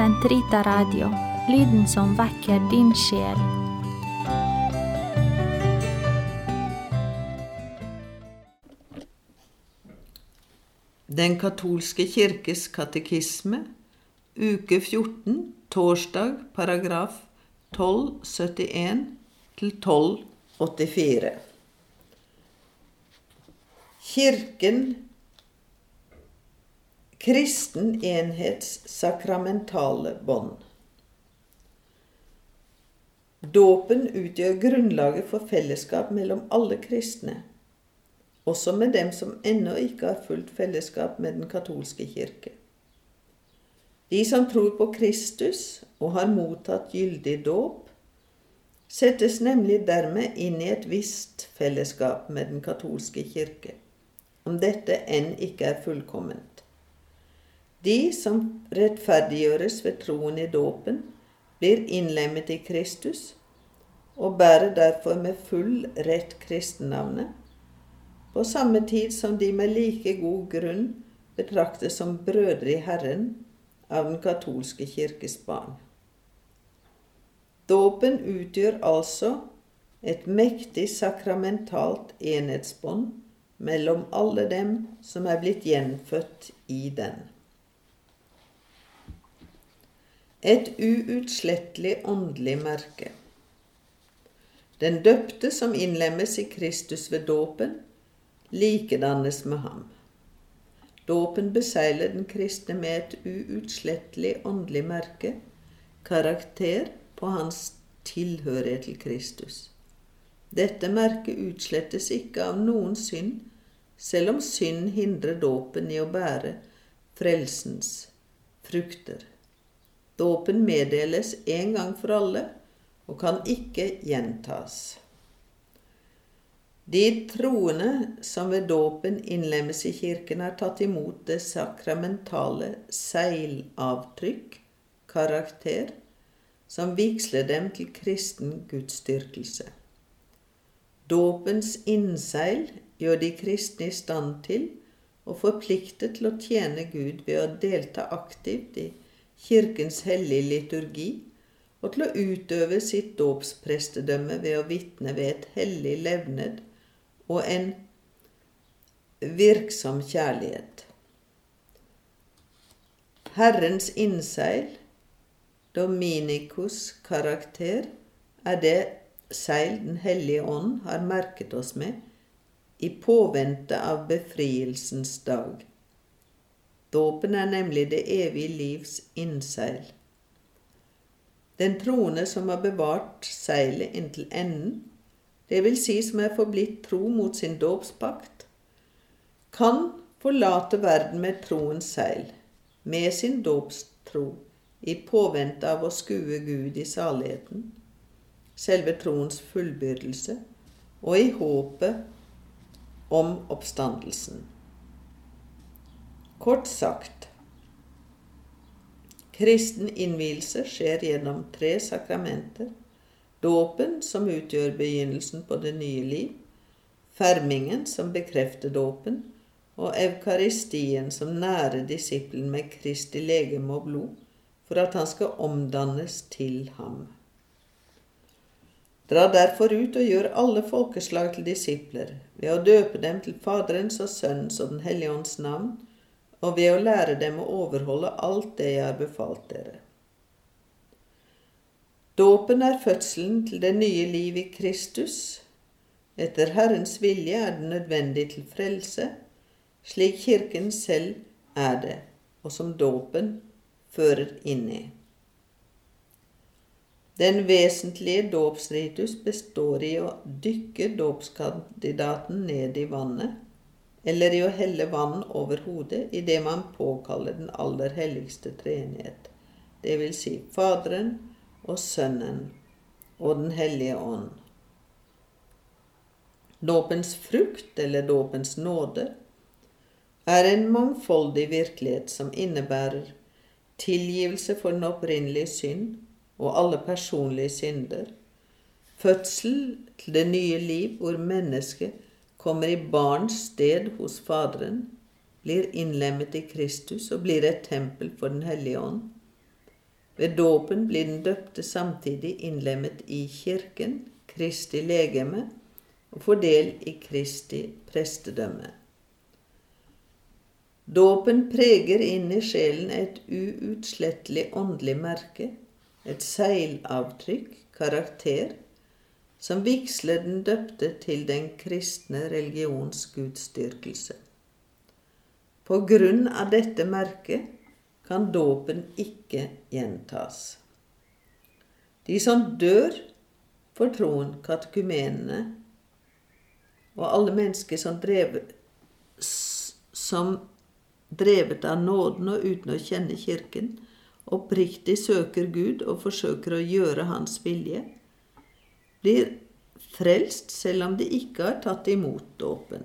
Sentrita Radio, lyden som vekker din sjel. Den katolske kirkes katekisme, uke 14, torsdag, paragraf 1271 til 1284. Kirken kristen enhets sakramentale bånd. Dåpen utgjør grunnlaget for fellesskap mellom alle kristne, også med dem som ennå ikke har fullt fellesskap med den katolske kirke. De som tror på Kristus og har mottatt gyldig dåp, settes nemlig dermed inn i et visst fellesskap med den katolske kirke, om dette enn ikke er fullkomment. De som rettferdiggjøres ved troen i dåpen, blir innlemmet i Kristus og bærer derfor med full rett kristennavnet, på samme tid som de med like god grunn betraktes som brødre i Herren av den katolske kirkes barn. Dåpen utgjør altså et mektig sakramentalt enhetsbånd mellom alle dem som er blitt gjenfødt i den. Et uutslettelig åndelig merke. Den døpte som innlemmes i Kristus ved dåpen, likedannes med ham. Dåpen besegler den kristne med et uutslettelig åndelig merke, karakter på hans tilhørighet til Kristus. Dette merket utslettes ikke av noen synd, selv om synd hindrer dåpen i å bære frelsens frukter. Dåpen meddeles en gang for alle og kan ikke gjentas. De troende som ved dåpen innlemmes i kirken, har tatt imot det sakramentale seilavtrykk, karakter, som vigsler dem til kristen gudsdyrkelse. Dåpens innseil gjør de kristne i stand til og forpliktet til å tjene Gud ved å delta aktivt i Kirkens hellige liturgi og til å utøve sitt dåpsprestedømme ved å vitne ved et hellig levned og en virksom kjærlighet. Herrens innseil, Dominicus karakter, er det seil Den hellige ånd har merket oss med i påvente av befrielsens dag. Dåpen er nemlig det evige livs innseil. Den troende som har bevart seilet inntil enden, det vil si som er forblitt tro mot sin dåpspakt, kan forlate verden med troens seil, med sin dåpstro, i påvente av å skue Gud i saligheten, selve troens fullbyrdelse, og i håpet om oppstandelsen. Kort sagt kristen innvielse skjer gjennom tre sakramenter. Dåpen, som utgjør begynnelsen på det nye liv. Fermingen, som bekrefter dåpen. Og eukaristien, som nærer disippelen med Kristi legeme og blod, for at han skal omdannes til ham. Dra derfor ut og gjør alle folkeslag til disipler, ved å døpe dem til Faderens og Sønnens og Den hellige ånds navn, og ved å lære dem å overholde alt det jeg har befalt dere. Dåpen er fødselen til det nye liv i Kristus. Etter Herrens vilje er det nødvendig til frelse, slik Kirken selv er det, og som dåpen fører inn i. Den vesentlige dåpsritus består i å dykke dåpskandidaten ned i vannet eller i å helle vann over hodet idet man påkaller den aller helligste treenighet, det vil si Faderen og Sønnen og Den hellige ånd. Dåpens frukt, eller dåpens nåde, er en mangfoldig virkelighet som innebærer tilgivelse for den opprinnelige synd og alle personlige synder, fødsel til det nye liv hvor mennesket kommer i barns sted hos Faderen, blir innlemmet i Kristus og blir et tempel for Den hellige ånd. Ved dåpen blir den døpte samtidig innlemmet i kirken, Kristi legeme, og får del i Kristi prestedømme. Dåpen preger inn i sjelen et uutslettelig åndelig merke, et seilavtrykk, karakter, som vigsler den døpte til den kristne religions gudsdyrkelse. På grunn av dette merket kan dåpen ikke gjentas. De som dør for troen, katekumenene, og alle mennesker som drevet, som drevet av nåden og uten å kjenne Kirken, oppriktig søker Gud og forsøker å gjøre Hans vilje, blir frelst selv om de ikke har tatt imot dåpen.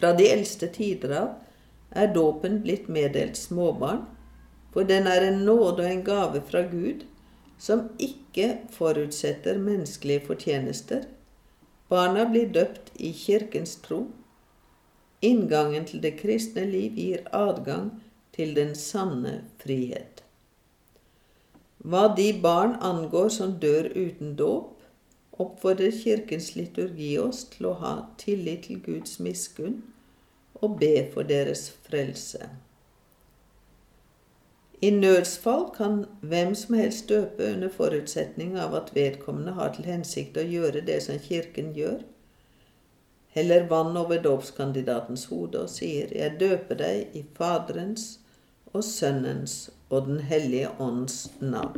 Fra de eldste tider av er dåpen blitt meddelt småbarn, for den er en nåde og en gave fra Gud som ikke forutsetter menneskelige fortjenester. Barna blir døpt i kirkens tro. Inngangen til det kristne liv gir adgang til den sanne frihet. Hva de barn angår som dør uten dåp, oppfordrer Kirkens liturgi oss til å ha tillit til Guds miskunn og be for deres frelse. I nødsfall kan hvem som helst døpe under forutsetning av at vedkommende har til hensikt å gjøre det som Kirken gjør, heller vann over dåpskandidatens hode og sier, Jeg døper deg i Faderens og Sønnens og Den hellige ånds navn.